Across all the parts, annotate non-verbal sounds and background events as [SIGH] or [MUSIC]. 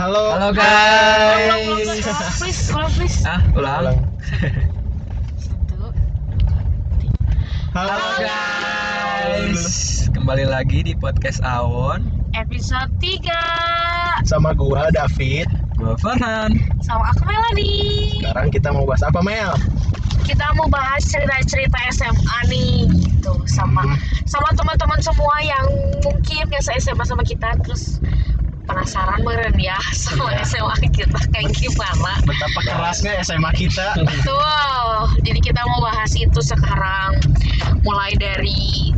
Halo. Halo Ulang, ulang, guys. ulang, please, ulang please. Ah, ulang. Satu. Halo. Halo guys. Kembali lagi di podcast Awon. Episode 3 Sama gua David. Gua Farhan. Sama aku Melody Sekarang kita mau bahas apa Mel? Kita mau bahas cerita-cerita SMA nih gitu Sama Hmm. sama teman-teman semua yang mungkin biasa SMA sama kita Terus penasaran meren ya sama Iya. SMA kita kayak gimana Betapa kerasnya SMA kita. Betul. Jadi kita mau bahas itu sekarang. Mulai dari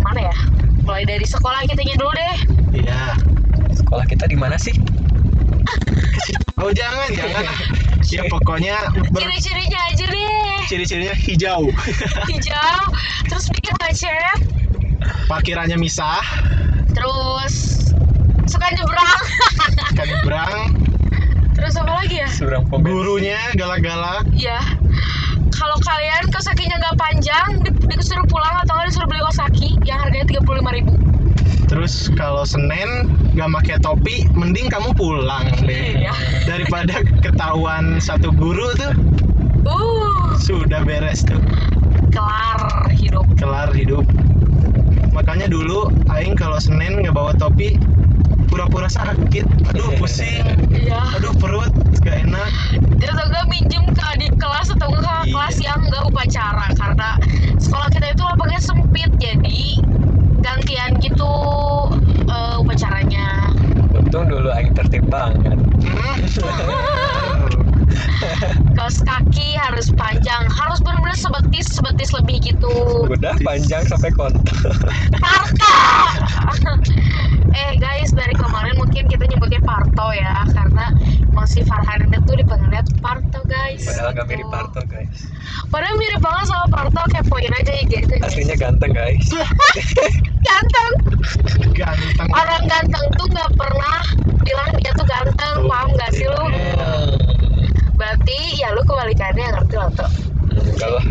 mana ya? Mulai dari sekolah kitanya dulu deh. Iya. Sekolah kita di mana sih? Oh jangan jangan. Ya pokoknya ber- Ciri-cirinya aja deh. ciri-cirinya hijau. [LAUGHS] Hijau, terus bikin macet, Parkirannya misah, terus suka nyebrang. [LAUGHS] kan nyebrang, terus apa lagi ya? Surang pom bensin. gurunya galak-galak. Iya. Kalau kalian kosakinya nggak panjang, di- disuruh pulang atau nggak disuruh beli kosaki yang harganya tiga puluh ribu. Terus kalau Senin nggak pakai topi, mending kamu pulang deh. Iya. Daripada ketahuan satu guru tuh, Uh, sudah beres tuh. kelar hidup. kelar hidup makanya dulu aing kalau senin nggak bawa topi pura-pura sakit aduh pusing Iya. aduh perut gak enak Terus enggak minjem ke adik kelas atau enggak ke Iya. kelas yang enggak upacara karena sekolah kita itu lapangnya sempit jadi gantian gitu eh, upacaranya. Untung dulu aing tertib banget. [LAUGHS] Kaos kaki harus panjang, harus benar-benar sebetis sebetis lebih gitu. Udah panjang sampai kontak. [LAUGHS] eh guys dari kemarin mungkin kita nyebutnya Parto ya karena masih Farhan itu dipanggilnya Parto guys. Padahal nggak Gitu. mirip Parto guys. Padahal mirip banget sama Parto kayak poin aja ya gitu. Aslinya ganteng guys. [LAUGHS] ganteng. ganteng orang ganteng tuh nggak pernah bilang dia tuh ganteng paham gak sih lu berarti ya lu kebalikannya ngerti lo tuh Enggak lah.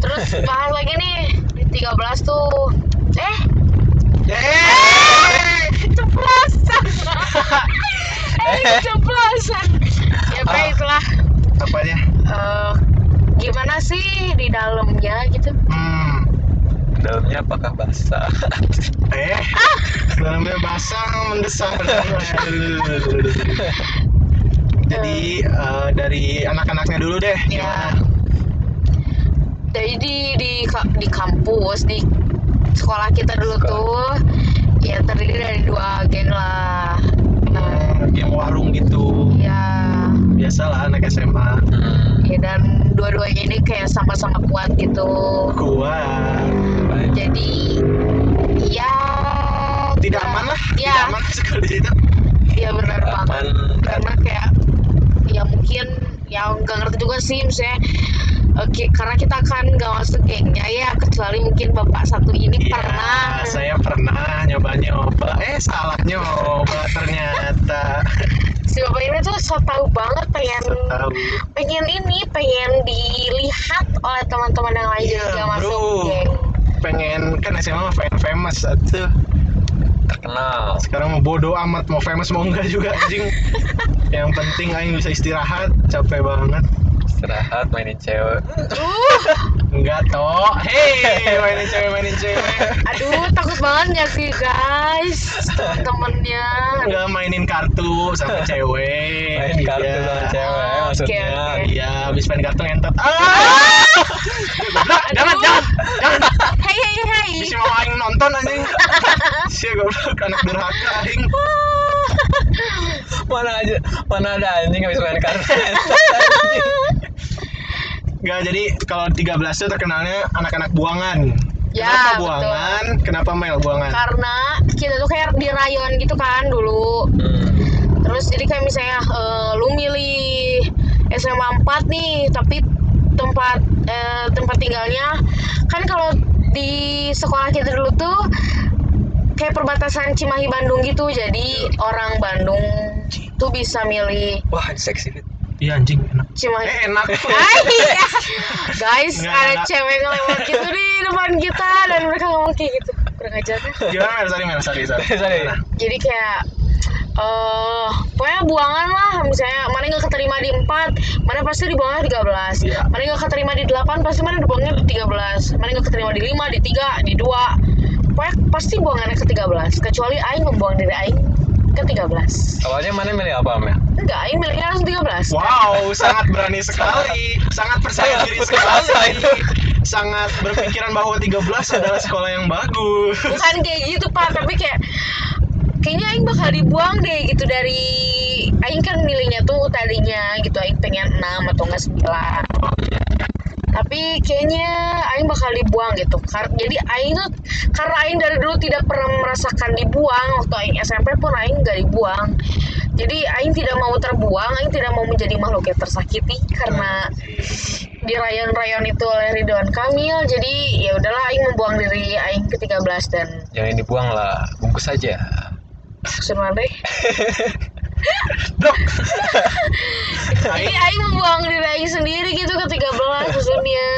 terus [LAUGHS] bahas lagi nih di 13 tuh eh eh apanya? Eh, gimana sih di dalamnya gitu? Hmm. Dalamnya apakah basah? [LAUGHS] eh dalamnya basah mendesak [LAUGHS] jadi eh, dari anak-anaknya dulu deh ya. jadi di di di kampus di sekolah kita dulu Sekolah. tuh ya terdiri dari dua geng lah. Nah Hmm, game warung gitu. Ya biasalah anak SMA Hmm. ya dan dua-duanya ini kayak sama-sama kuat gitu kuat Baik. jadi ya tidak aman lah ya tidak aman sekali di situ ya benar banget Aman. karena kayak ya mungkin yang nggak ngerti juga sih misalnya oke karena kita kan nggak masuk gengnya ya kecuali mungkin bapak satu ini Iya, pernah saya pernah nyoba-nyoba. Eh, salah nyoba ternyata. Si bapak ini tuh so tau banget pengen Tahu. pengen ini pengen dilihat oleh teman-teman yang lain Iya, jadi nggak masuk geng Pengen kan SMA mah fam- famous tuh. Terkenal. Sekarang mau bodoh amat mau famous mau enggak juga anjing. [LAUGHS] Yang penting aing bisa istirahat, capek banget. Istirahat mainin cewek. uh Enggak toh. Hei, [LAUGHS] mainin cewek, mainin cewek. aduh takut banget ya sih guys temennya Enggak mainin kartu sama cewek. Main kartu Iya. sama cewek Oke, maksudnya. oke. Iya, habis main kartu ngentot. Ah! Jangan, jangan, jangan. hei hei hei Bisa mau aing nonton anjing. Si goblok anak durhaka aing. Mana aja, mana ada anjing habis main kartu. Enggak, jadi kalau 13 itu terkenalnya anak-anak buangan. Ya, Kenapa betul. buangan? Kenapa Mel buangan? karena kita tuh kayak di rayon gitu kan dulu Hmm. terus jadi kayak misalnya eh, lu milih SMA 4 nih tapi tempat eh, tempat tinggalnya kan kalau di sekolah kita dulu tuh kayak perbatasan Cimahi Bandung gitu jadi orang Bandung tuh bisa milih Wah, seksi fit. Iya anjing enak. Cimahi Eh enak. [LAUGHS] [LAUGHS] Ay, iya. guys Nggak, ada nggak. cewek ngelewat gitu di depan kita dan mereka ngomong kayak gitu kurang ajar kan Gimana Mel? Sorry Mel, sorry sorry. Sorry. Gimana? jadi kayak eh pokoknya buangan lah misalnya mana nggak keterima di 4 mana pasti dibuangnya 13 Iya. mana nggak keterima di 8 pasti mana dibuangnya di 13 mana nggak keterima di 5 di 3 di 2 pokoknya pasti buangannya ke 13 kecuali Aing membuang diri Aing ke 13 Awalnya mana milih apa, Mel? Enggak Aing milihnya langsung 13 Wow, sangat berani sekali, sangat percaya diri sekali, itu. sangat berpikiran bahwa 13 adalah sekolah yang bagus. bukan kayak gitu pak tapi kayak kayaknya Aing bakal dibuang deh gitu dari Aing kan milihnya tuh tadinya gitu Aing pengen 6 atau enggak 9 tapi kayaknya Aing bakal dibuang gitu jadi Aing tuh karena Aing dari dulu tidak pernah merasakan dibuang waktu Aing SMP pun Aing gak dibuang jadi Aing tidak mau terbuang Aing tidak mau menjadi makhluk yang tersakiti karena di rayon-rayon itu oleh Ridwan Kamil jadi ya udahlah Aing membuang diri Aing ke 13 dan Jangan dibuang lah, bungkus aja. maksud deh? [LAUGHS] Blok. jadi Aing membuang diri Aing sendiri gitu ke 13 maksudnya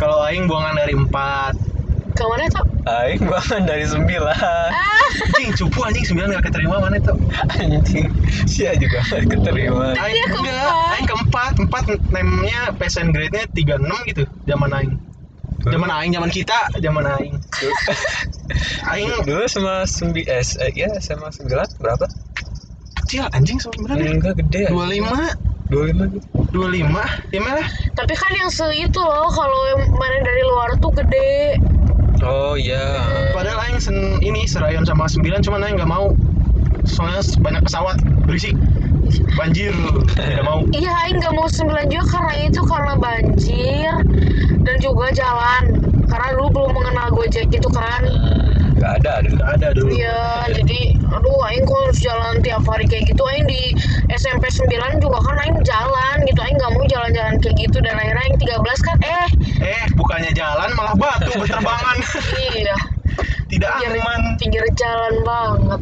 Kalau Aing buangan dari 4 ke mana tuh? Aing banget dari sembilan. ah Anjing, cupu anjing 9 gak keterima mana itu? Anjing, sia juga nggak keterima. Aing Dia enggak, keempat. Aing keempat, empat name-nya PSN grade-nya 36 gitu, zaman Aing. Zaman Aing, zaman kita, zaman Aing. Aing Dulu sama sembi eh ya sama sembilan berapa? Kecil anjing sebenarnya. Enggak gede. 25, Dua lima gitu. 25, ya malah. tapi kan yang se itu loh kalau yang mana dari luar tuh gede Oh iya. Padahal Aing sen, ini serayon sama 9 cuman Aing nggak mau. Soalnya banyak pesawat berisik. Banjir, tidak mau. iya Aing gak mau 9 juga karena itu karena banjir dan juga jalan karena dulu belum mengenal Gojek gitu kan Enggak ada dulu. Nggak ada dulu. Iya, jadi aduh aing kok harus jalan tiap hari kayak gitu. Aing di SMP 9 juga kan aing jalan gitu. Aing nggak mau jalan-jalan kayak gitu dan akhirnya aing 13 kan eh Eh, bukannya jalan malah batu [LAUGHS] berterbangan. iya, tidak pinggir, aman. pinggir jalan banget.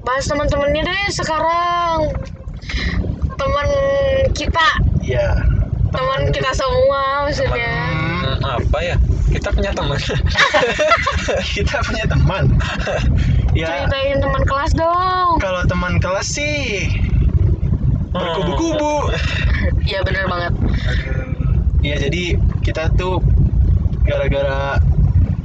Bahas teman-temannya deh sekarang. Teman kita, Iya. teman kita semua maksudnya. Hmm, Hmm, apa ya? Kita punya teman. [LAUGHS] kita punya teman. [LAUGHS] ya, Ceritain teman kelas dong. kalau teman kelas sih berkubu-kubu. Iya bener banget. Iya, jadi kita tuh gara-gara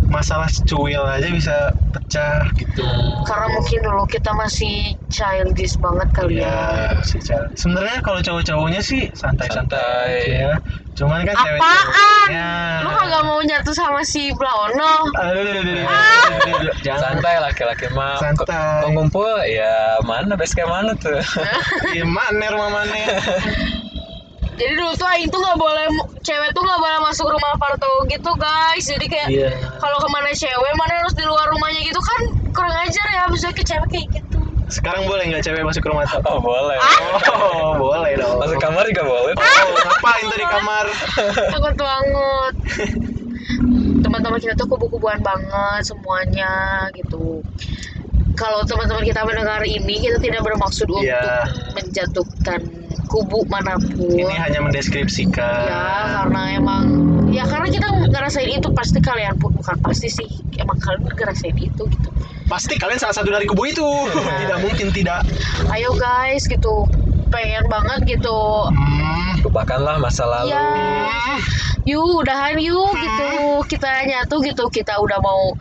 masalah cuil aja bisa pecah gitu. Karena mungkin dulu kita masih childish banget kali ya. Iya, si Chel- Sebenarnya kalau cowok-cowoknya sih santai-santai Santai. aja. Cuman kan Apaan? cewek-ceweknya. Lu kagak mau nyatu sama si Blaono? Aduh, aduh, aduh, aduh, aduh, aduh, Jangan. Santai laki-laki mah. Santai. Kok ngumpul ya mana base mana tuh? [LAUGHS] Gimana rumah mana? [LAUGHS] Jadi dulu tuh Aing tuh nggak boleh cewek tuh nggak boleh masuk rumah Parto gitu guys. Jadi kayak Iya. kalau ke mana cewek mana harus di luar rumahnya gitu kan kurang ajar ya bisa ke cewek kayak gitu. Sekarang boleh nggak cewek masuk rumah tuh? Oh boleh. Oh, boleh dong. Masuk kamar juga boleh. Oh, ngapain tuh di kamar? Takut banget. [LAUGHS] Teman-teman kita tuh kubu-kubuan banget semuanya gitu. Kalau teman-teman kita mendengar ini, kita tidak bermaksud untuk Iya. menjatuhkan kubu mana pun. Ini hanya mendeskripsikan. Ya, karena emang ya karena kita ngerasain itu pasti kalian pun bukan pasti sih emang kalian ngerasain itu gitu. Pasti kalian salah satu dari kubu itu. Tidak mungkin tidak. Ayo guys gitu, pengen banget gitu. Hmm. Lupakanlah masa lalu. Ya, Hmm. yuk udahan yuk gitu. Kita nyatu gitu, kita udah mau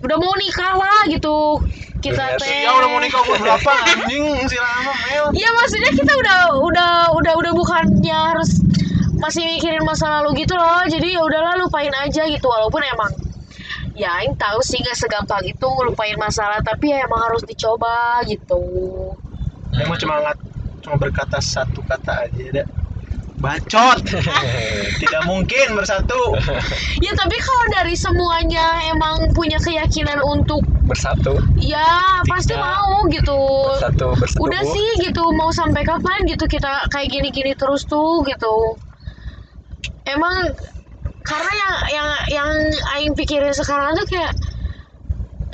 udah mau nikah lah gitu. Kita Lihat. teh. Ya udah mau nikah umur berapa [LAUGHS] anjing si Rama Mel. Iya maksudnya kita udah udah udah udah bukannya harus masih mikirin masa lalu gitu loh. Jadi ya udahlah lupain aja gitu walaupun emang ya Aing tahu sih nggak segampang itu ngelupain masalah tapi ya emang harus dicoba gitu. Mah cuma cuma berkata satu kata aja dah. Bacot. [LAUGHS] Tidak mungkin bersatu. [LAUGHS] Ya tapi kalau dari semuanya emang punya keyakinan untuk Bersatu. ya pasti Tidak. mau gitu. Bersatu bersatu. Udah sih gitu mau sampai kapan gitu kita kayak gini-gini terus tuh gitu. Emang karena yang yang yang aing pikirin sekarang tuh kayak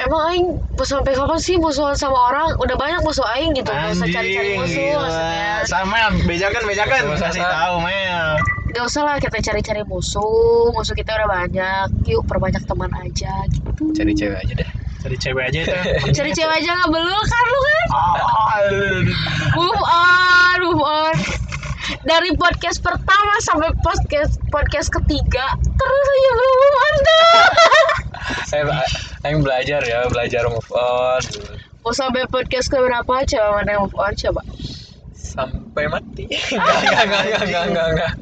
emang aing mau sampai kapan sih musuhan sama orang? Udah banyak musuh aing gitu. Gak usah cari-cari musuh gila. maksudnya. Sama bejakan bejakan kasih tahu Mel. Gak usah lah kita cari-cari musuh. Musuh kita udah banyak. Yuk perbanyak teman aja gitu. Cari cewek aja deh. Cari cewek aja itu. [LAUGHS] Cari cewek aja nggak belul kan lu kan? move on move on dari podcast pertama sampai podcast podcast ketiga terus aja belum move on tuh [LAUGHS] saya belajar ya belajar move on. Mau sampai podcast ke berapa coba mana yang move on? Coba. Sampai mati. [LAUGHS] Enggak enggak enggak enggak enggak enggak, enggak.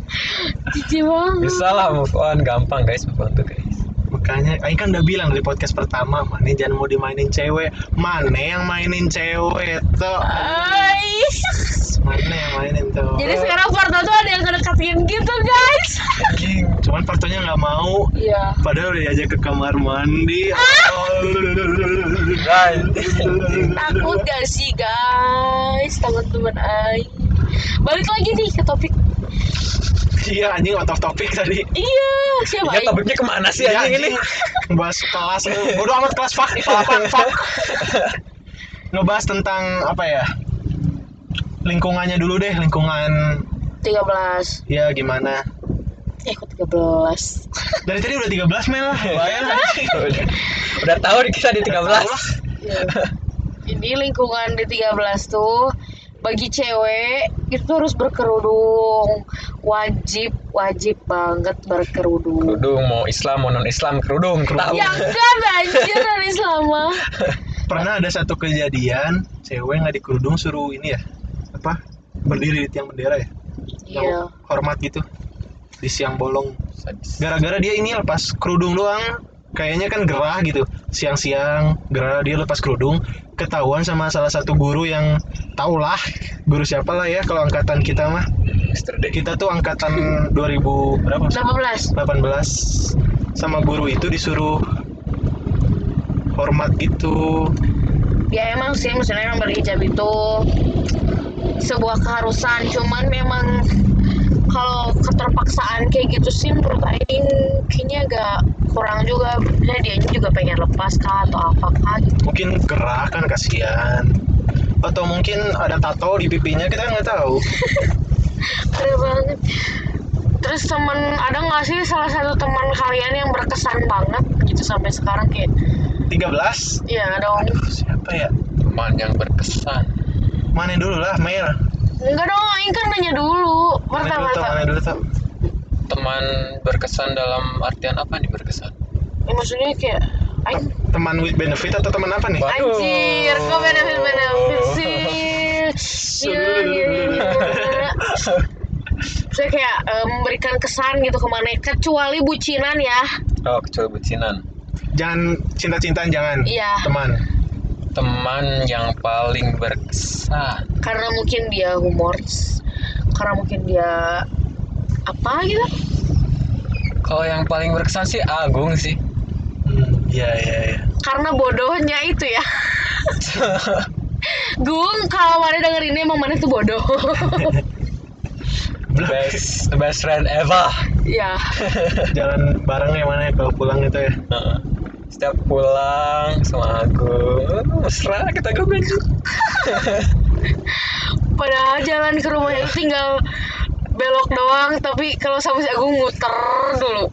cici banget. Bisa lah move on gampang guys move on tuh guys. Makanya, Aing kan udah bilang dari podcast pertama, mana jangan mau dimainin cewek, mana yang mainin cewek tuh, Ais. Mana yang mainin tuh. jadi sekarang Parto tuh ada yang ngedekatin gitu guys anjing Cuman Partonya nggak mau, iya padahal udah diajak ke kamar mandi. takut gak sih guys teman-teman Ai balik lagi nih ke topik Iya anjing out of topic tadi. iya siapa ya Ai? topiknya ke mana sih Iya, anjing ini Bahas kelas lu. Bodoh amat kelas fuck, apa fuck. [LAUGHS] Ngebahas tentang apa ya? Lingkungannya dulu deh, lingkungan 13 ya gimana? eh kok 13 [LAUGHS] Dari tadi udah 13 Mel. Lah. Bayar [LAUGHS] udah, udah tahu kita di 13 Iya. Ini lingkungan di 13 tuh bagi cewek itu harus berkerudung. Wajib wajib banget berkerudung. Kerudung mau Islam mau non Islam kerudung tahu. Ya enggak anjir dari selama Pernah ada satu kejadian cewek nggak dikerudung suruh ini ya apa? Berdiri di tiang bendera ya? Iya. hormat gitu. Di siang bolong. Gara-gara dia ini lepas kerudung doang. Kayaknya kan gerah gitu. Siang-siang gerah. Dia lepas kerudung. Ketahuan sama salah satu guru yang tau lah. Guru siapa lah ya kalau angkatan kita mah. Kita tuh angkatan 2000 berapa 18 18 sama guru itu disuruh hormat gitu. Ya emang sih maksudnya emang berhijab itu sebuah keharusan. Cuman memang kalau keterpaksaan kayak gitu sih menurut Aing kayaknya agak kurang juga. Ya dia juga pengen lepas kah atau apa kah gitu. Mungkin gerah kan kasihan. Atau mungkin ada tato di pipinya kita nggak tahu. [LAUGHS] Keren banget. Terus teman ada nggak sih salah satu teman kalian yang berkesan banget gitu sampai sekarang kayak? 13 iya dong. siapa ya? Teman yang berkesan mana dulu lah Mel Enggak dong, Aing kan nanya dulu. mana dulu Marta. mana dulu tau teman berkesan dalam artian apa nih berkesan Ya, maksudnya kayak Aing teman with benefit atau teman apa nih Waduh. anjir, kok benefit benefit sih? Iya, iya, iya, iya. Saya kayak eh, memberikan kesan gitu ke mana kecuali bucinan ya. oh kecuali bucinan jangan cinta-cintaan jangan Iya. teman teman yang paling berkesan. Karena mungkin dia humoris, karena mungkin dia apa gitu. kalau yang paling berkesan sih Agung sih. Hmm, iya iya iya. Karena bodohnya itu ya. [LAUGHS] Gung kalau mana denger ini emang mana tuh bodoh. [LAUGHS] Best best friend ever. Ya jalan bareng ya mana ya kalau pulang itu ya. Heeh. Setiap pulang sama Agung mesra kita gue padahal jalan ke rumah itu tinggal belok doang tapi kalau sama si Agung muter dulu.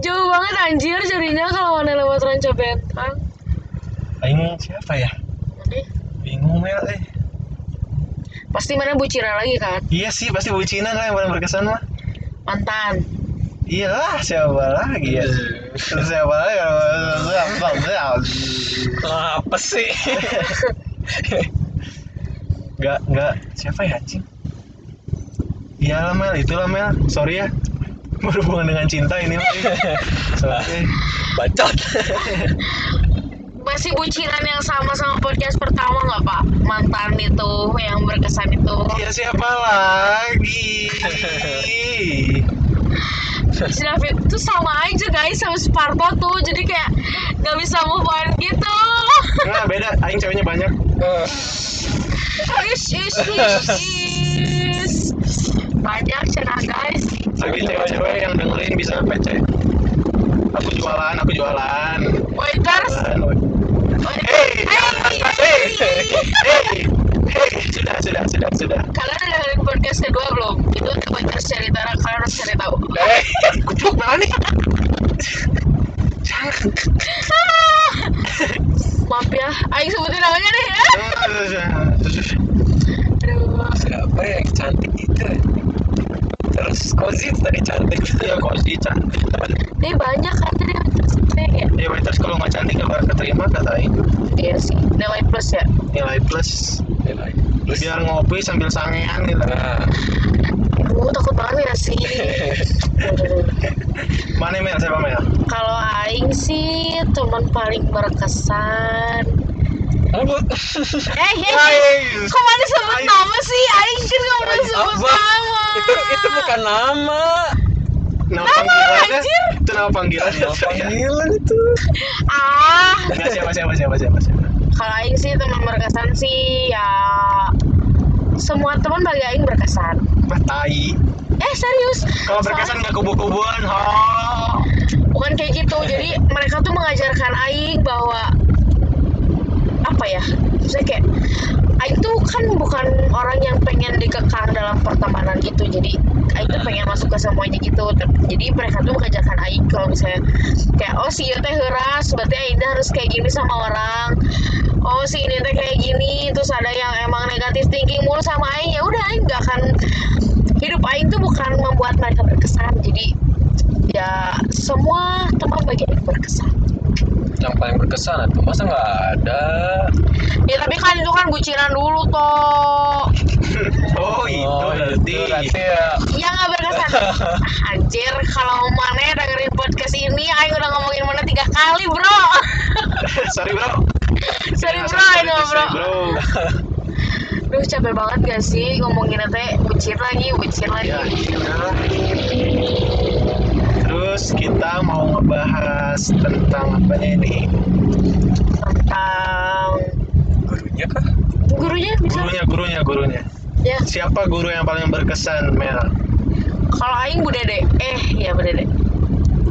Jauh banget anjir jadinya kalau mana lewat ranca bentang. Aing siapa ya? Nih, bingung Mel eh. Pasti mana bucinan lagi kan? Iya sih pasti bucinan lah yang paling berkesan mah. Mantan iyalah siapa lagi ya? Terus [LAUGHS] siapa lagi apa sih? [LAUGHS] Nggak nggak. Siapa ya anjing? Iyalah Mel. Itulah Mel. Sorry ya. [LAUGHS] Berhubungan dengan cinta ini sorry. Bacot. Masih bucinan yang sama sama podcast pertama nggak pak? Mantan itu yang berkesan itu. Ya siapa lagi si David tuh sama aja guys sama Sparta tuh. Jadi kayak nggak bisa move on gitu. Nggak beda. Aing ceweknya banyak. Ish ish ish ish. Banyak cenah guys. Bagi cewek-cewek yang dengerin bisa PC aku jualan aku jualan. Waiters. Hei, hei, hei, hei, sudah, sudah, sudah, sudah. kalian udah dengerin podcast kedua belum itu waiters cerita kalian harus cari tahu Eh, kupluk mana nih? [LAUGHS] Maaf ya aing sebutin namanya deh aduh siapa yang cantik itu terus Kozi tadi cantik kok sih cantik. dia banyak kan tadi ya Ya terus kalau nggak cantik nggak keterima kata Aing. iya sih nilai plus ya Nilai plus. Terus Biar ngopi sambil sangean gitu. nah, Gue takut banget ya sih [LAUGHS] Mana Mel? Siapa Mel? kalau aing sih teman paling berkesan apa? eh eh, eh kok mana sebut Aing. nama sih aing kan nggak boleh sebut Apa? nama itu itu bukan nama Nama panggilan anjir? Itu nama panggilan nama panggilan itu ah Nggak siapa siapa siapa siapa siapa. Kalau aing sih teman berkesan sih ya semua teman bagi aing berkesan Bah tai. eh serius Kalau berkesan nggak kubu-kubuan, ha. bukan kayak gitu jadi mereka tuh mengajarkan Aing bahwa apa ya saya kayak Aing tuh kan bukan orang yang pengen dikekang dalam pertemanan gitu jadi Aing tuh pengen masuk ke semuanya gitu. Jadi mereka tuh mengajarkan Aing kalau misalnya kayak oh si teh heuras berarti Aing harus kayak gini sama orang. Oh si ini teh kayak gini terus ada yang emang negatif thinking mulu sama Aing. Ya udah Aing gak akan hidup Aing tuh bukan membuat mereka berkesan. Jadi ya semua teman bagi Aing berkesan yang paling berkesan itu. Masa nggak ada? Ya tapi kan itu kan bucinan dulu toh [LAUGHS] Oh, itu Oh, berarti. ya. Ya nggak berkesan. [LAUGHS] Anjir kalau mana dengerin podcast ini Aing udah ngomongin mana tiga kali bro. [LAUGHS] Sorry bro. sorry bro sorry, ini sorry, bro. bro. Duh capek banget gak sih ngomongin teh? Bucin lagi bucin lagi. Ya, iya. Terus kita mau ngebahas tentang apa ini? tentang gurunya kah gurunya bisa Gurunya, gurunya, gurunya. ya Siapa guru yang paling berkesan, Mel? kalau Aing Bu Dede eh ya Bu Dede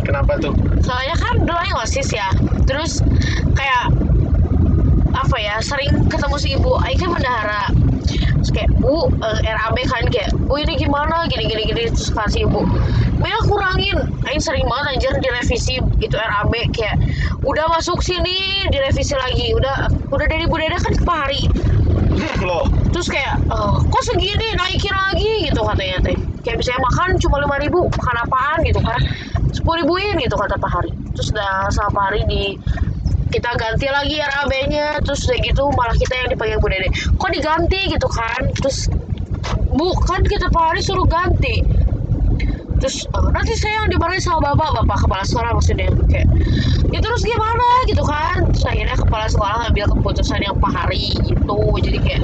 Kenapa tuh? soalnya kan dulu Aing osis ya terus kayak apa ya sering ketemu si ibu Aing kan bendahara terus kayak bu eh, RAB kan kayak bu ini gimana? Gini gini gini terus kasih ibu. Mel kurangin. Aing sering banget anjir direvisi itu RAB kayak udah masuk sini direvisi lagi. Udah udah dari Bu Dede kan per hari. Loh, terus kayak "Eh, kok segini naikin lagi? Gitu katanya teh. Kayak misalnya makan cuma lima ribu makan apaan gitu kan? Sepuluh ribuin gitu kata Pak Hari. Terus udah sama Pak Hari di kita ganti lagi RAB-nya terus udah gitu malah kita yang dipanggil Bu Dede. Kok diganti gitu kan? Terus bu kan kita Pak Hari suruh ganti. Terus "Eh, nanti saya yang dimarahin sama bapak. Bapak kepala sekolah maksudnya. Kayak ya terus gimana? Gitu kan. Terus akhirnya kepala sekolah ngambil keputusan yang Pak Hari gitu jadi kayak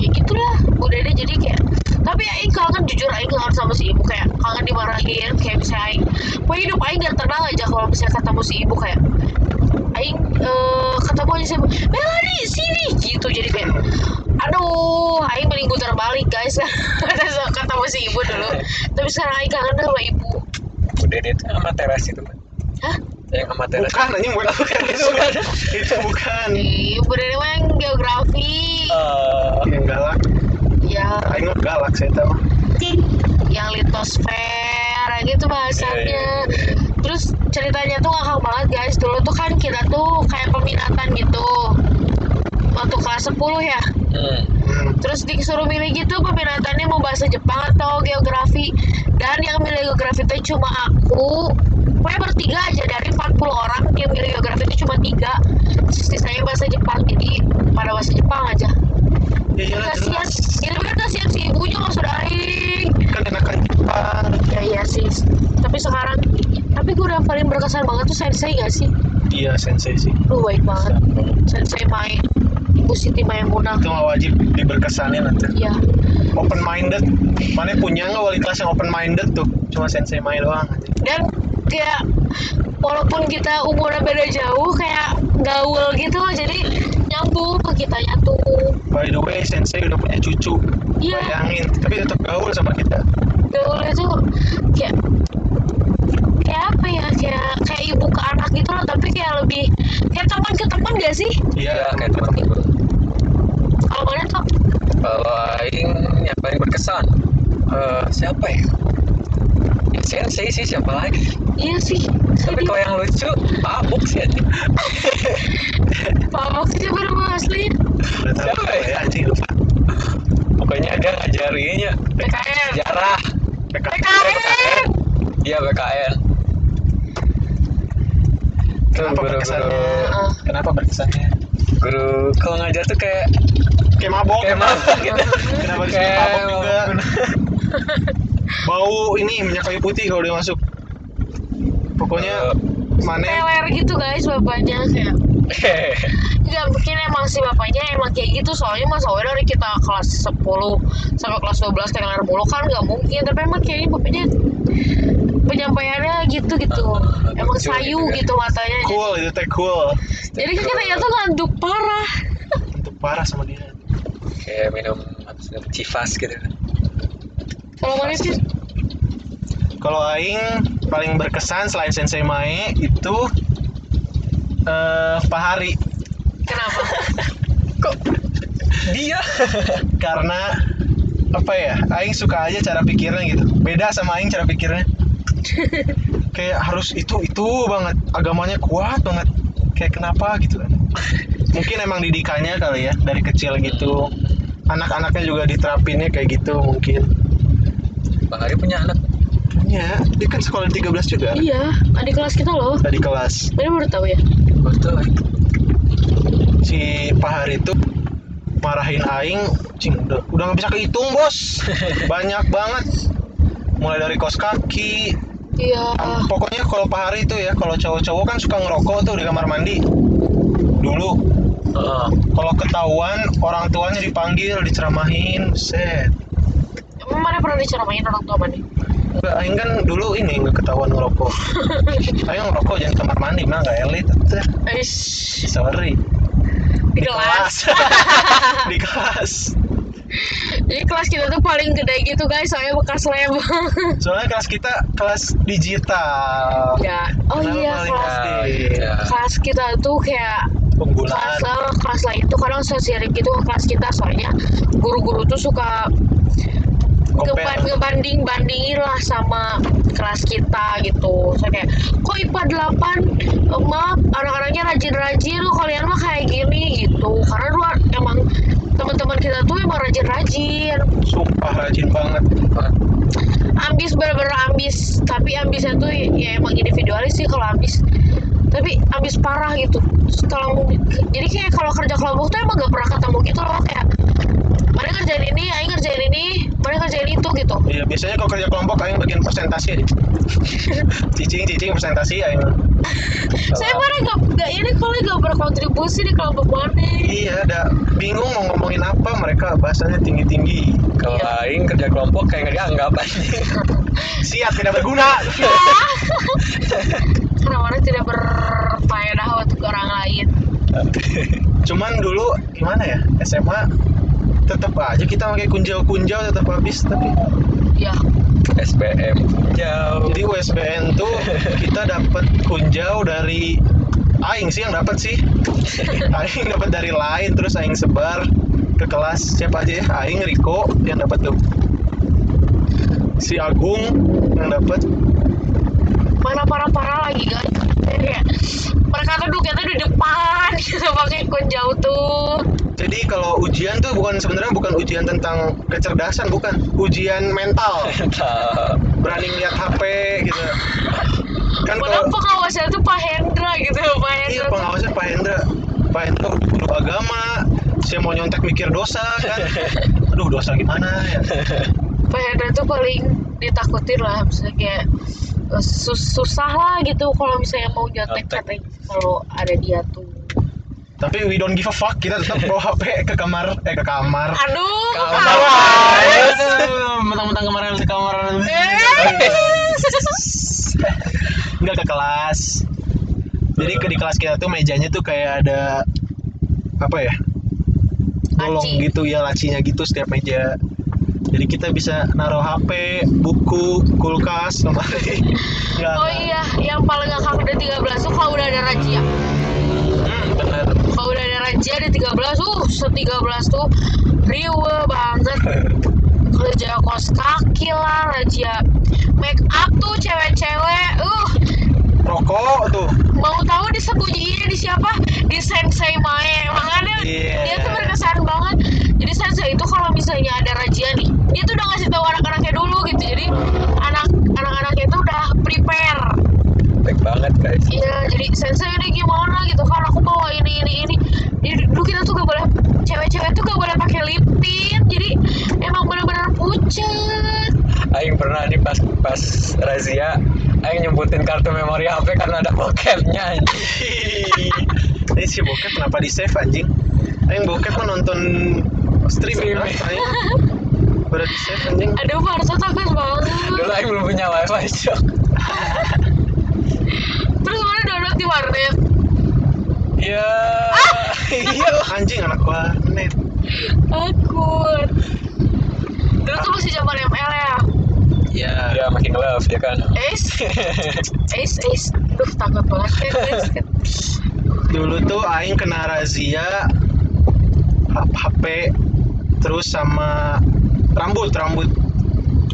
ya gitulah Bu Dede. Jadi kayak tapi Aing kangen jujur Aing kangen sama si ibu. Kayak kangen dimarahin. Kayak bisa Aing Pokoknya hidup Aing gak tenang aja kalau misalnya ketemu si ibu. Kayak Aing eh, ketemu aja si ibu Melani sini. Gitu jadi kayak aduh Aing mending putar balik guys. [LAUGHS] Ketemu si ibu dulu. Tapi sekarang Aing kangen sama ibu. Udah dia itu sama teras itu kan Hah? yang sama teras. Bukan anjing bukan bukan itu bukan. Itu bukan. Ih, Bu Dede mah yang geografi? Eh, Yang galak. ya. Aing galak saya tahu. yang litosfer gitu bahasanya. terus ceritanya tuh ngakak banget guys. Dulu tuh kan kita tuh kayak peminatan gitu. Waktu kelas 10 ya. Hmm. Terus disuruh milih gitu peminatannya mau bahasa Jepang atau geografi. Dan yang milih geografi itu cuma aku. Pokoknya bertiga aja dari 40 orang yang milih geografi itu cuma tiga. Terus sisanya bahasa Jepang jadi pada bahasa Jepang aja. Ya jelas kasihan ya kasihan si ibunya maksud Aing Kan enakan Jepang. ya iya sih. Tapi sekarang tapi gue paling berkesan banget tuh sensei gak sih Iya sensei sih. lu baik banget sensei main ibu Siti Maimunah Itu mah wajib diberkesanin nanti. ya Open minded. Mana punya nggak wali kelas yang open minded tuh? Cuma sensei main doang. dan kayak walaupun kita umurnya beda jauh kayak gaul gitu jadi nyambung ke kitanya tuh By the way, sensei udah punya cucu. Iya. Bayangin, tapi tetap gaul sama kita. gaulnya tuh kayak kayak apa ya kayak kayak ibu ke anak gitu loh tapi kayak lebih kayak teman ke teman gak sih Iya, kayak teman gue. kalau mana tuh Kalau Aing yang paling berkesan, eh, siapa ya? Ya sensei sih siapa lagi? iya sih Tapi kalau yang lucu, mabuk sih anjing. [LAUGHS] Pak maksudnya baru asli Udah tahu Siapa ya? anjing lupa. Pokoknya dia ngajarinnya PKN sejarah. PKN Iya BKN. Kenapa guru-guru- berkesannya? Heeh. Kenapa berkesannya? Guru kalau ngajar tuh kayak Kayak mabok. kayak mabuk [LAUGHS] gitu. Kenapa Kayak mabok juga? [LAUGHS] Bau ini minyak kayu putih kalau dia masuk. Pokoknya mana teler gitu guys bapaknya kayak [LAUGHS] nggak mungkin emang si bapaknya emang kayak gitu soalnya mas Awe dari kita kelas 10 sampai kelas 12 teler mulu kan nggak mungkin tapi emang kayaknya bapaknya penyampaiannya gitu gitu emang Lucu sayu gitu kan. gitu matanya cool itu teh cool. jadi kan kita tuh ngantuk parah. Untuk parah sama dia. kayak minum civas gitu. Kalau mana sih. Kalau aing paling berkesan selain Sensei Mae itu eh Pak Hari. Kenapa? [LAUGHS] Kok dia? Karena apa ya aing suka aja cara pikirnya gitu. Beda sama aing cara pikirnya [LAUGHS] kayak harus itu itu banget. Agamanya kuat banget. Kayak kenapa gitu kan. Mungkin emang didikannya kali ya dari kecil gitu. Anak-anaknya juga diterapinnya kayak gitu mungkin. Bang Ari punya anak? Punya. Dia kan sekolah di 13 juga. Iya adik kelas kita loh. Tadi kelas. Mana baru tahu ya? Betul si Pak Hari itu marahin aing. Cing udah udah nggak bisa kehitung bos. [LAUGHS] Banyak banget. Mulai dari kos kaki iya. Pokoknya kalau Pak Hari itu ya kalau cowok-cowok kan suka ngerokok tuh di kamar mandi. Dulu. Oh, kalau ketahuan orang tuanya dipanggil diceramahin set. Emang mana pernah diceramain orang tua mana Enggak, Aing kan dulu ini nggak ketahuan ngerokok. [LAUGHS] Aing ngerokok jangan kamar mandi mah nggak elit. Eish, sorry. Di kelas. Di kelas [LAUGHS] Jadi kelas kita tuh paling gede gitu guys, soalnya bekas lem. [LAUGHS] soalnya kelas kita kelas digital. Ya. Oh Kenapa iya, kelas, gede? iya. kelas kita tuh kayak penggunaan kelas eh, kelas lain tuh kadang sosial gitu ke kelas kita. Soalnya guru-guru tuh suka ngeban- ngebanding bandingin lah sama kelas kita gitu. So kayak kok IPA 8 eh, maaf anak-anaknya rajin-rajin. Lo kalian mah kayak gini? Gitu. Karena emang teman-teman kita tuh emang rajin-rajin sumpah rajin banget ambis bener-bener ambis tapi ambisnya tuh ya emang individualis sih kalau ambis tapi ambis parah gitu kalau jadi kayak kalau kerja kelompok tuh emang gak pernah ketemu gitu loh kayak mana kerjain ini, aing ngerjain ini, mana kerjain itu gitu. Iya, biasanya kalau kerja kelompok aing bagian presentasi aja. [LAUGHS] cicing cicing presentasi aing. Saya mana gak, gak ini kalau gak berkontribusi di kelompok mana. Iya, ada bingung mau ngomongin apa, mereka bahasanya tinggi-tinggi. Kalau Iya. aing kerja kelompok kayak nggak dianggap. [LAUGHS] Siap tidak berguna. Karena mana tidak berfaedah untuk orang lain. Cuman dulu gimana ya? SMA tetap aja kita pakai kunjau-kunjau tetap habis tapi Ya, SBM jauh. jadi USBN tuh [LAUGHS] kita dapat kunjau dari aing sih yang dapat sih. [LAUGHS] Aing dapat dari lain terus aing sebar ke kelas. Siapa aja ya? Aing Riko yang dapat tuh. Si Agung yang dapat mana parah-parah lagi guys. Kayak mereka tuh duduknya tuh di depan gitu pakai kunjau tuh. jadi kalau ujian tuh bukan sebenarnya bukan ujian tentang kecerdasan bukan. Ujian mental. [LAUGHS] Berani lihat HP gitu. Kan kalau pengawasnya tuh Pak Hendra gitu Pak Hendra iya pengawasnya Pak Hendra. Pak Hendra guru agama. Saya mau nyontek mikir dosa kan. [LAUGHS] Aduh dosa gimana ya. Pak Hendra tuh paling ditakutin lah misalnya kayak eh, sus- susah lah gitu kalau misalnya mau nyontek Nyontek. katanya kalau ada dia tuh tapi we don't give a fuck. Kita tetap bawa [LAUGHS] HP ke kamar. Eh ke kamar. Aduh Kamar. mentang-mentang kemarin ke kamar. Eh. nggak ke kelas. Jadi ke di kelas kita tuh mejanya tuh kayak ada apa ya bolong Laci. gitu. Ya lacinya gitu setiap meja. Jadi kita bisa naruh HP buku kulkas lemari. Oh iya yang paling ngakak udah 13 tuh kalau udah ada razia. hmm, ada razia di 13 uh se 13 tuh. Riwe banget kerja kos kaki lah razia make up tuh cewek-cewek uh. Rokok tuh. Mau tahu disembunyiin di siapa di sensei Mae makanya Iya. dia tuh berkesan banget jadi sensei itu kalau misalnya ada razia nih dia tuh udah ngasih tahu anak-anaknya dulu gitu jadi anak anak-anaknya itu udah prepare baik banget guys iya jadi sensei ini gimana gitu kan aku bawa ini ini ini jadi dulu kita tuh gak boleh cewek-cewek tuh gak boleh pakai lip tint jadi emang benar-benar pucet Aing pernah nih pas pas razia Aing nyebutin kartu memori HP karena ada bokepnya anjing. ini si bokep kenapa di save anjing? Aing bokep mah nonton streaming lah Streaming. Aing udah di save anjing. Aduh Marta takut banget Dulu Aing belum punya wifi cok. Terus mana download di warnet. Ya iya anjing anak warnet. Takut. Dulu tuh masih zaman ML ya. Ya Ya makin love ya kan? Ace. Ace Ace. Duh takut banget Ace. kan. Dulu tuh Aing kena razia HP terus sama rambut rambut.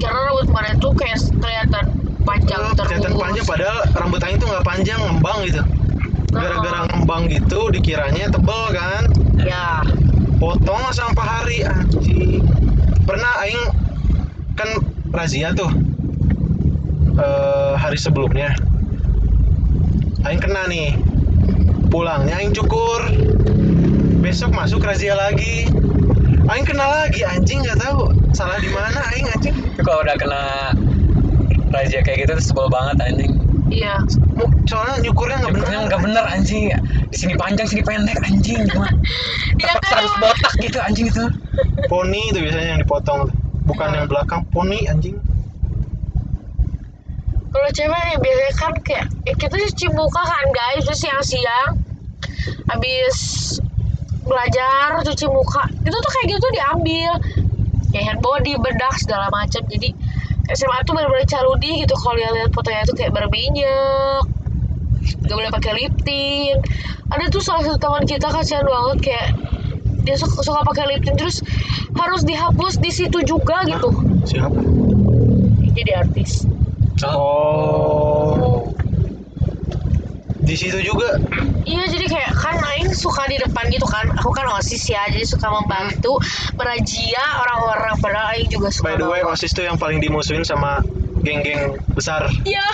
Karena rambut mana tuh kayak kelihatan panjang terus kelihatan panjang padahal rambut Aing tuh nggak panjang ngembang gitu. Gara-gara ngembang gitu dikiranya tebel kan. Ya. Potong sampai hari anjing. Pernah Aing kan razia tuh eh, hari sebelumnya. Aing kena nih pulangnya Aing cukur. Besok masuk razia lagi. Aing kena lagi anjing nggak tahu. Salah di mana Aing anjing? Tapi kalau udah kena razia kayak gitu tuh sebel banget anjing. Iya. Soalnya nyukurnya nggak bener. Nyukurnya nggak bener anjing. Di sini panjang sini pendek anjing. Cuma [LAUGHS] Iya kan harus botak gitu anjing itu. Poni itu biasanya yang dipotong. Bukan yang belakang poni anjing Kalau cewek ya biasanya kan kayak ya kita cuci muka kan guys terus siang-siang. Habis belajar cuci muka. Itu tuh kayak gitu diambil. Kayak hand body bedak segala macam. Jadi SMA tuh bener-bener caludi gitu. Kalau lihat-lihat fotonya tuh kayak berminyak. Gak boleh pakai lip tint. Ada tuh salah satu teman kita kasihan banget kayak dia suka, suka pakai lip tint terus harus dihapus di situ juga gitu. Siapa? Jadi artis oh. Di situ juga? Iya jadi kayak kan Aing suka di depan gitu kan. Aku kan OSIS ya jadi suka membantu Merajia orang-orang. Padahal Aing juga suka by the way osis tuh yang paling dimusuhin sama geng-geng besar. Iya.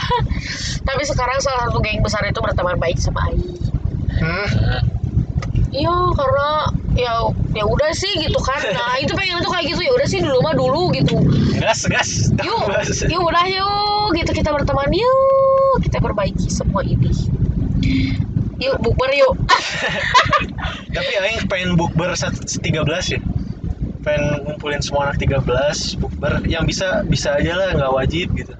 Tapi sekarang salah satu geng besar itu berteman baik sama Aing. Hmm? Iya karena ya ya udah sih gitu kan. [LAUGHS] Nah itu pengen tuh kayak gitu. Ya udah sih dulu mah dulu gitu. Gas gas. Yuk yuk udah yuk gitu kita berteman yuk Kita perbaiki semua ini. Yuk bukber yuk. [LAUGHS] Tapi aing pengen bukber sat- 13 ya. Pengen ngumpulin semua anak 13 bukber. Yang bisa bisa aja lah nggak wajib gitu.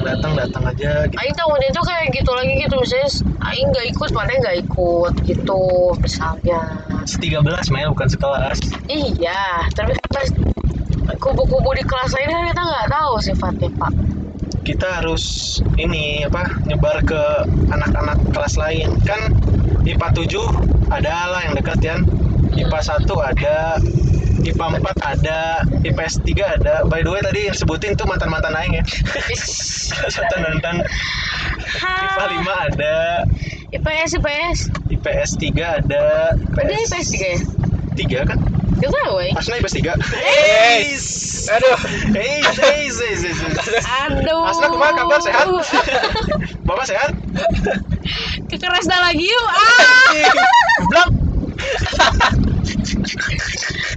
Datang datang aja gitu. Aing tahunnya tuh kayak gitu lagi gitu. Misalnya Aing nggak ikut mana nggak ikut gitu misalnya. 13 Mel bukan sekelas. Iya tapi kan pas kubu-kubu di kelas lain kan kita nggak tahu sifatnya pak kita harus ini apa nyebar ke anak-anak kelas lain kan IPA 7 ada lah yang dekat kan IPA 1 ada IPA 4 ada IPS 3 ada by the way tadi yang sebutin tuh mantan-mantan aing ya mantan-mantan IPA 5 ada IPS IPS IPS 3 ada ada IPS juga ya 3 kan Gak tahu ya Asna IPS 3 Eis. Aduh. Eis, eis, eis, eis. Aduh Asna kumaha kabar sehat? Bapak sehat? Kekeresna lagi yuk ah Goblok.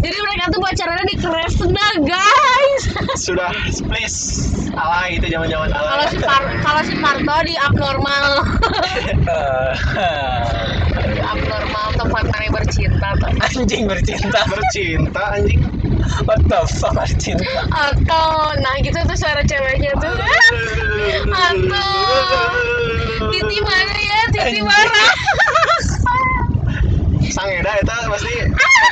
Jadi mereka tuh pacarannya di Kresna guys Sudah please alay itu zaman-zaman Kalau alay. si Par kalau si Parto di abnormal [LAUGHS] Di abnormal tempat mereka bercinta tuh anjing bercinta Bercinta anjing. What the fuck bercinta Atau nah gitu tuh suara ceweknya tuh. [LAUGHS] Atau Titi mana ya? Titi mana? Sang Eda eta pasti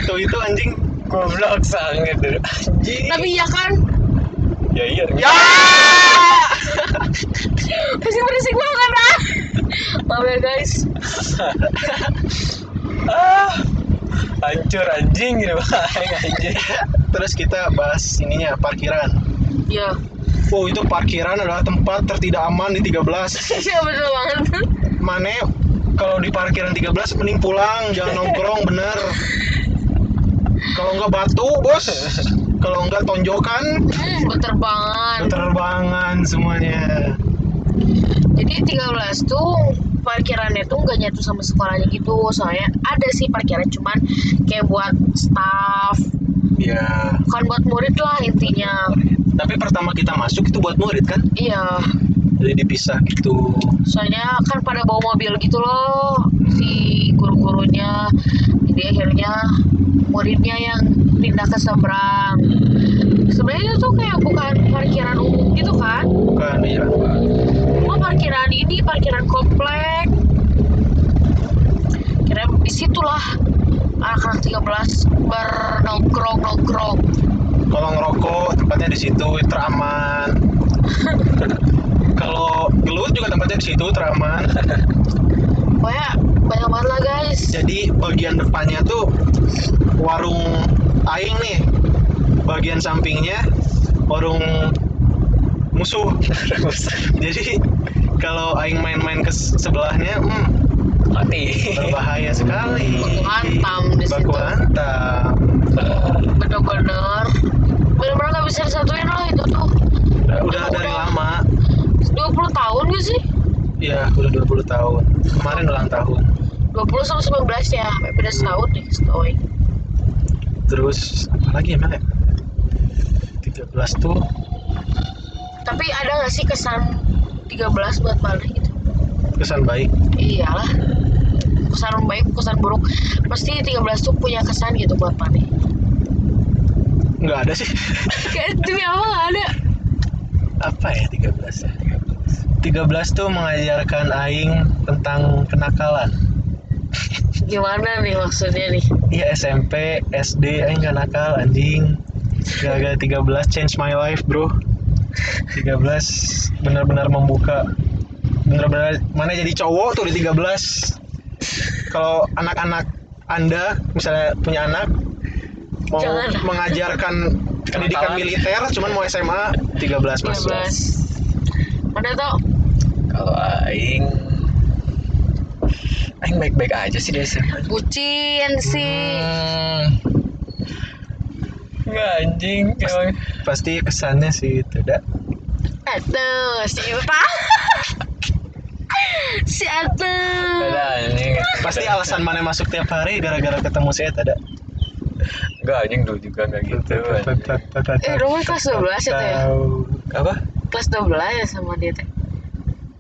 waktu itu anjing. goblok sangat anjing. Tapi ya kan? Ya iya. Ya. Pasti berisik banget ah. Maaf ya guys. Ah. Hancur anjing gitu. Bang [LAUGHS] anjing Terus kita bahas ininya parkiran. Ya Oh itu parkiran adalah tempat tertidak aman di 13 [LAUGHS] Iya betul banget. Mane kalau di parkiran 13 mending pulang Jangan nongkrong bener Kalau enggak batu bos Kalau enggak tonjokan Hmm, berterbangan. Terbangan semuanya Jadi 13 tuh parkirannya tuh nggak nyatu sama sekolahnya gitu. Soalnya ada sih parkiran cuman kayak buat staff, Ya bukan buat murid lah intinya. Tapi pertama kita masuk itu buat murid kan Iya, Jadi dipisah gitu soalnya kan pada bawa mobil gitu loh si guru-gurunya. Jadi akhirnya muridnya yang pindah ke seberang. Sebenarnya itu tuh kayak bukan parkiran umum gitu kan? Bukan ya Cuma parkiran ini parkiran komplek. Kira di situlah anak-anak 13 bernongkrong nongkrong. Kalau ngerokok tempatnya di situ teraman [LAUGHS] Kalau gelut juga tempatnya di situ teraman Pokoknya banyak banget lah guys. Jadi bagian depannya tuh warung aing nih. Bagian sampingnya warung musuh. [LAUGHS] Jadi kalau aing main-main ke sebelahnya, hmm, Mati. berbahaya sekali. Baku hantam di situ. Baku hantam. Bener-bener. Bener-bener gak bisa disatuin lah itu tuh. Udah dari lama. 20 tahun gak sih? Ya, udah 20 tahun. Kemarin ulang tahun. 20 sama 19 ya. Beda setahun nih setahun. Terus apa lagi emang ya? 13 tuh Tapi ada gak sih kesan 13 buat mana gitu? kesan baik. Iyalah. Kesan baik, kesan buruk. Pasti 13 tuh punya kesan gitu buat mana. Nggak ada sih. Kayak [LAUGHS] demi apa gak ada? Apa ya 13 ya? 13 tuh mengajarkan aing tentang kenakalan. Gimana nih maksudnya nih? Iya SMP, SD aing gak nakal anjing. Gara-gara 13 change my life, Bro. 13 benar-benar membuka benar-benar mana jadi cowok tuh di 13. Kalau anak-anak Anda misalnya punya anak mau Jangan. mengajarkan [LAUGHS] pendidikan militer cuman mau SMA 13 masuk. 13 Mana tau? Kalau aing aing baik-baik aja sih di SMA. Bucin sih Hmm, Enggak anjing, emang pasti kesannya sih itu dah. Aduh, si Irta [LAUGHS] Si Aduh anjing. Pasti alasan mana masuk tiap hari gara-gara ketemu saya ada. Enggak anjing dulu juga enggak gitu. anjing. Eh, Roman kelas 12 ya, Teh, ya? Apa? Kelas 12 ya sama dia teh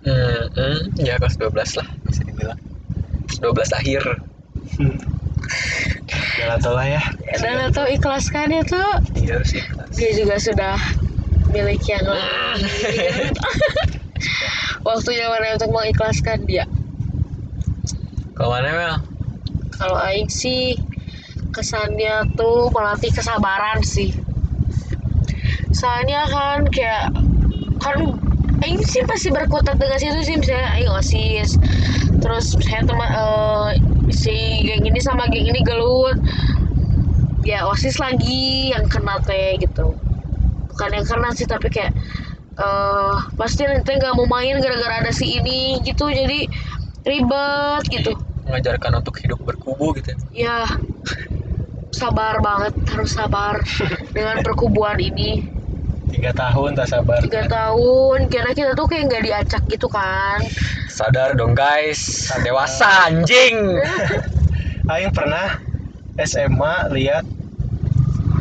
Hmm, hmm, ya kelas 12 lah bisa dibilang. Kelas 12 akhir. Hmm. Ya tau lah ya. Dan atau ikhlaskan ya tuh Iya harus ikhlas. Dia juga sudah milik yang lain [LAUGHS] Waktunya mana untuk mengikhlaskan dia Kalau mana Mel? Kalau Aing sih kesannya tuh melatih kesabaran sih. Soalnya kan kayak kan Aing sih pasti berkutat dengan situ sih misalnya Aing osis terus saya teman eh, si geng ini sama geng ini gelut. Ya osis lagi yang kena teh gitu. Bukan yang kena sih tapi kayak eh pasti nanti nggak mau main gara-gara ada si ini gitu jadi ribet gitu. Mengajarkan untuk hidup berkubu gitu. ya sabar banget harus sabar [LAUGHS] dengan perkubuan ini Tiga tahun tak sabar. tiga tahun. Kira kita tuh kayak nggak diacak gitu kan. Sadar dong guys, dewasa anjing. [LAUGHS] Aing pernah SMA lihat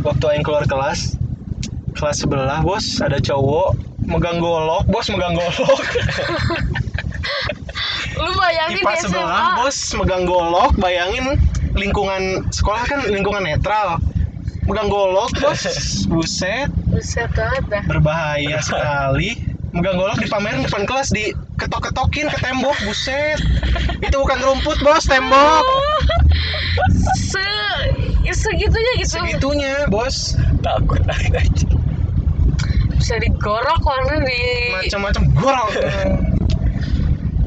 waktu Aing keluar kelas kelas sebelah bos ada cowok megang golok. Bos megang golok. [LAUGHS] Lu bayangin IPA di sebelah SMA bos megang golok. Bayangin lingkungan sekolah kan lingkungan netral megang golok bos. Buset. Buset banget dah. Berbahaya sekali. Megang golok dipamerin depan kelas di ketok-ketokin ke tembok buset. Itu bukan rumput bos tembok. Se ya segitunya gitu. Segitunya bos. Takut anjing. bisa digorok warna di macam-macam gorok.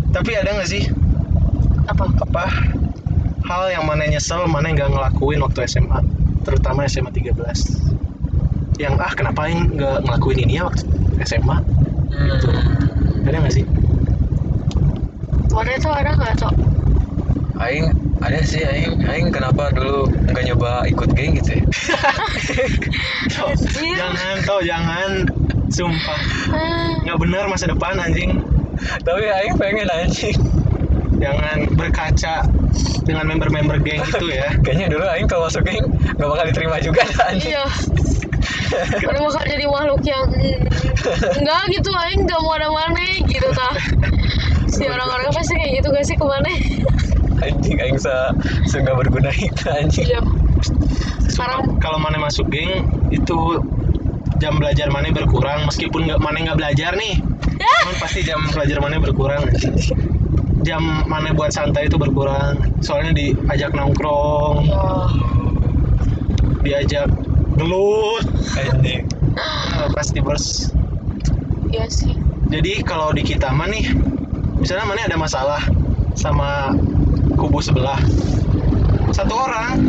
Tapi ada nggak sih? Apa? Apa? Hal yang mana nyesel mana yang nggak ngelakuin waktu SMA terutama SMA 13 yang ah kenapa yang nggak ngelakuin ini ya waktu SMA Hmm. ada nggak sih? Mana tuh ada nggak cok? Aing ada sih Aing. Aing kenapa dulu nggak nyoba ikut geng gitu ya? [LAUGHS] Anjir. jangan tau jangan. Sumpah. Ah, nggak benar masa depan anjing. Tapi Aing pengen anjing. Jangan berkaca dengan member-member geng [LAUGHS] itu ya kayaknya dulu Aing kalau masuk geng nggak bakal diterima juga anjing Iya. Udah bakal jadi makhluk yang enggak gitu, aing enggak mau ada mana gitu tah. Si orang-orang pasti kayak gitu gak sih ke mana? anjing Aing se se nggak berguna itu anjing Iya. Sekarang kalau mana masuk geng itu jam belajar mana berkurang meskipun nggak mana nggak belajar nih cuman pasti jam belajar mana berkurang anjing. [LAUGHS] jam mana buat santai itu berkurang. Soalnya diajak nongkrong. Ya, diajak gelut anjing Nah, pasti bos iya sih. jadi kalau di kita mah nih misalnya mana ada masalah sama kubu sebelah? Satu orang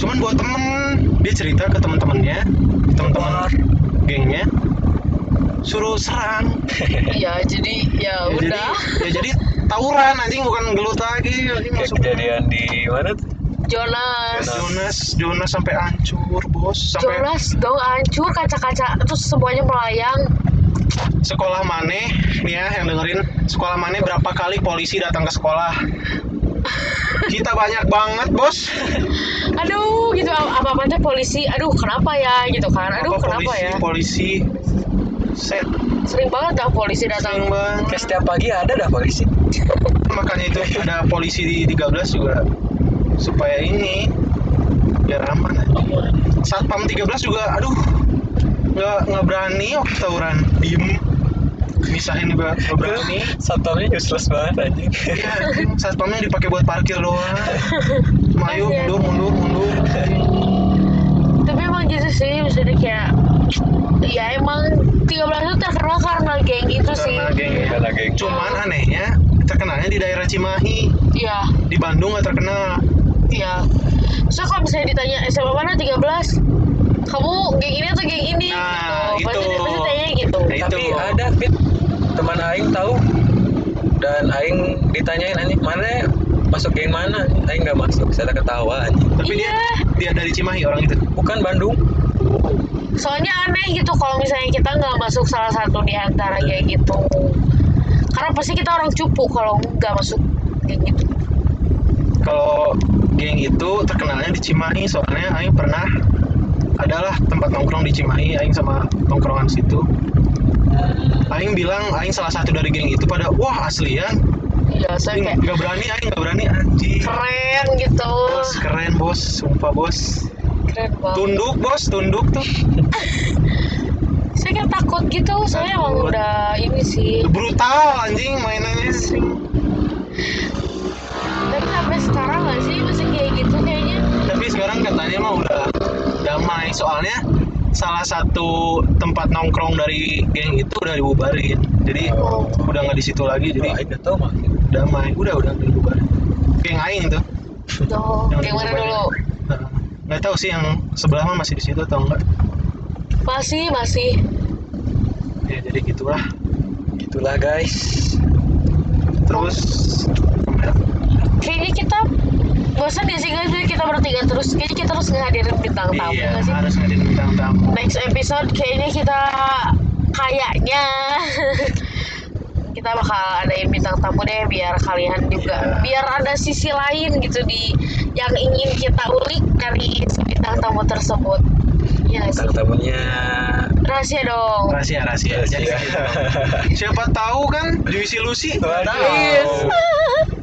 cuman buat temen. Dia cerita ke teman-temannya teman-teman gengnya suruh serang. Iya, jadi ya, ya, udah. jadi ya jadi tawuran anjing bukan gelut lagi anjing kayak masuk kejadian di mana tuh Jonas. Jonas Jonas sampai hancur bos sampai Jonas dong hancur kaca-kaca terus semuanya melayang. sekolah Mane nih ya yang dengerin sekolah Mane berapa kali polisi datang ke sekolah kita banyak banget bos Aduh, gitu apa-apa teh polisi. Aduh, kenapa ya gitu kan? Aduh, Apa kenapa polisi ya? polisi set Sering banget dah polisi datang. sering banget kayak setiap pagi ada dah polisi makanya itu ada polisi di 13 juga. Supaya ini biar aman. Satpam 13 juga aduh nggak nggak berani waktu tawuran. Diem. Misahin juga nggak berani. satpamnya useless banget anjing. Ya satpamnya dipakai buat parkir doang. [LAUGHS] Mayu mundur mundur mundur. Tapi emang gitu sih, maksudnya kayak ya emang 13 itu terkenal karena geng itu sih. karena geng ya. karena geng. Cuman anehnya terkenalnya di daerah Cimahi Iya, di Bandung nggak terkenal iya. So kalau misalnya ditanya SMA mana 13? Kamu geng ini atau geng ini? Nah, gitu. Itu. pasti tanya gitu. Nah, tapi itu. ada fit teman Aing tahu dan Aing ditanyain anjing mana masuk geng mana Aing nggak masuk saya ketawa anjing tapi dia Iya. dia dari Cimahi orang itu bukan Bandung Soalnya aneh gitu kalau misalnya kita nggak masuk salah satu di antara kayak gitu. Karena pasti kita orang cupu kalau nggak masuk geng gitu. kalau geng itu terkenalnya di Cimahi soalnya Aing pernah adalah tempat nongkrong di Cimahi Aing sama nongkrongan situ Aing bilang Aing salah satu dari geng itu pada wah aslian Iya, saya kayak nggak berani Aing nggak berani anjing keren gitu. bos keren bos sumpah bos Keren banget. tunduk bos tunduk tuh [LAUGHS] Saya kayak takut gitu, soalnya emang udah ini sih. brutal anjing mainannya Tapi sampai sekarang nggak sih? Masih kayak gitu kayaknya? tapi sekarang katanya mah udah damai. Soalnya salah satu tempat nongkrong dari geng itu udah dibubarin. Jadi Oh. udah nggak di situ lagi jadi nggak tahu makin damai. Udah udah dibubarin. Geng Aing itu Tuh, Yang kayak mana dulu? Nah, nggak tahu sih yang sebelah mah masih di situ atau enggak Masih, masih. ya jadi gitulah gitulah guys terus Kayaknya kita bosan ya sih guys, kita bertiga terus. Kayaknya kita harus ngehadirin bintang tamu iya sih? harus ngadain bintang tamu Next episode kayaknya kita kayaknya [LAUGHS] kita bakal adain bintang tamu deh biar kalian juga Iya. biar ada sisi lain gitu di yang ingin kita ulik dari bintang tamu tersebut. Iya nggak sih? tamunya Rahasia dong. rahasia rahasia jadi Rahasia. gitu. siapa tahu kan Juicy Lucy Waduh. tahu Yes.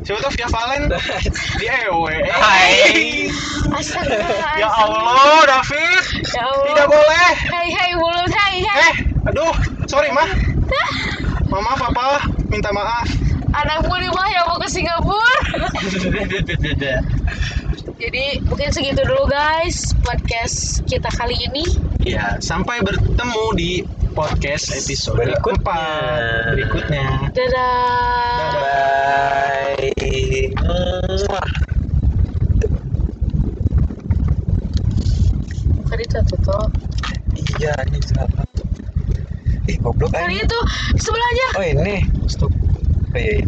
siapa tahu Via Valen [LAUGHS] di EW Hai. Astaga. ya Allah David Ya Allah. tidak boleh Hai hai mulut hai hai. eh aduh sorry mah mama papa minta maaf Anakmu nih mah yang mau ke Singapura. [LAUGHS] Jadi mungkin segitu dulu guys podcast kita kali ini. ya sampai bertemu di podcast episode Berikutnya. empat berikutnya Dadah. bye. Tadi tuh tuh. iya anjing salah ih goblok Kan aing itu sebelahnya. oh ini Stop. oh iya, iya.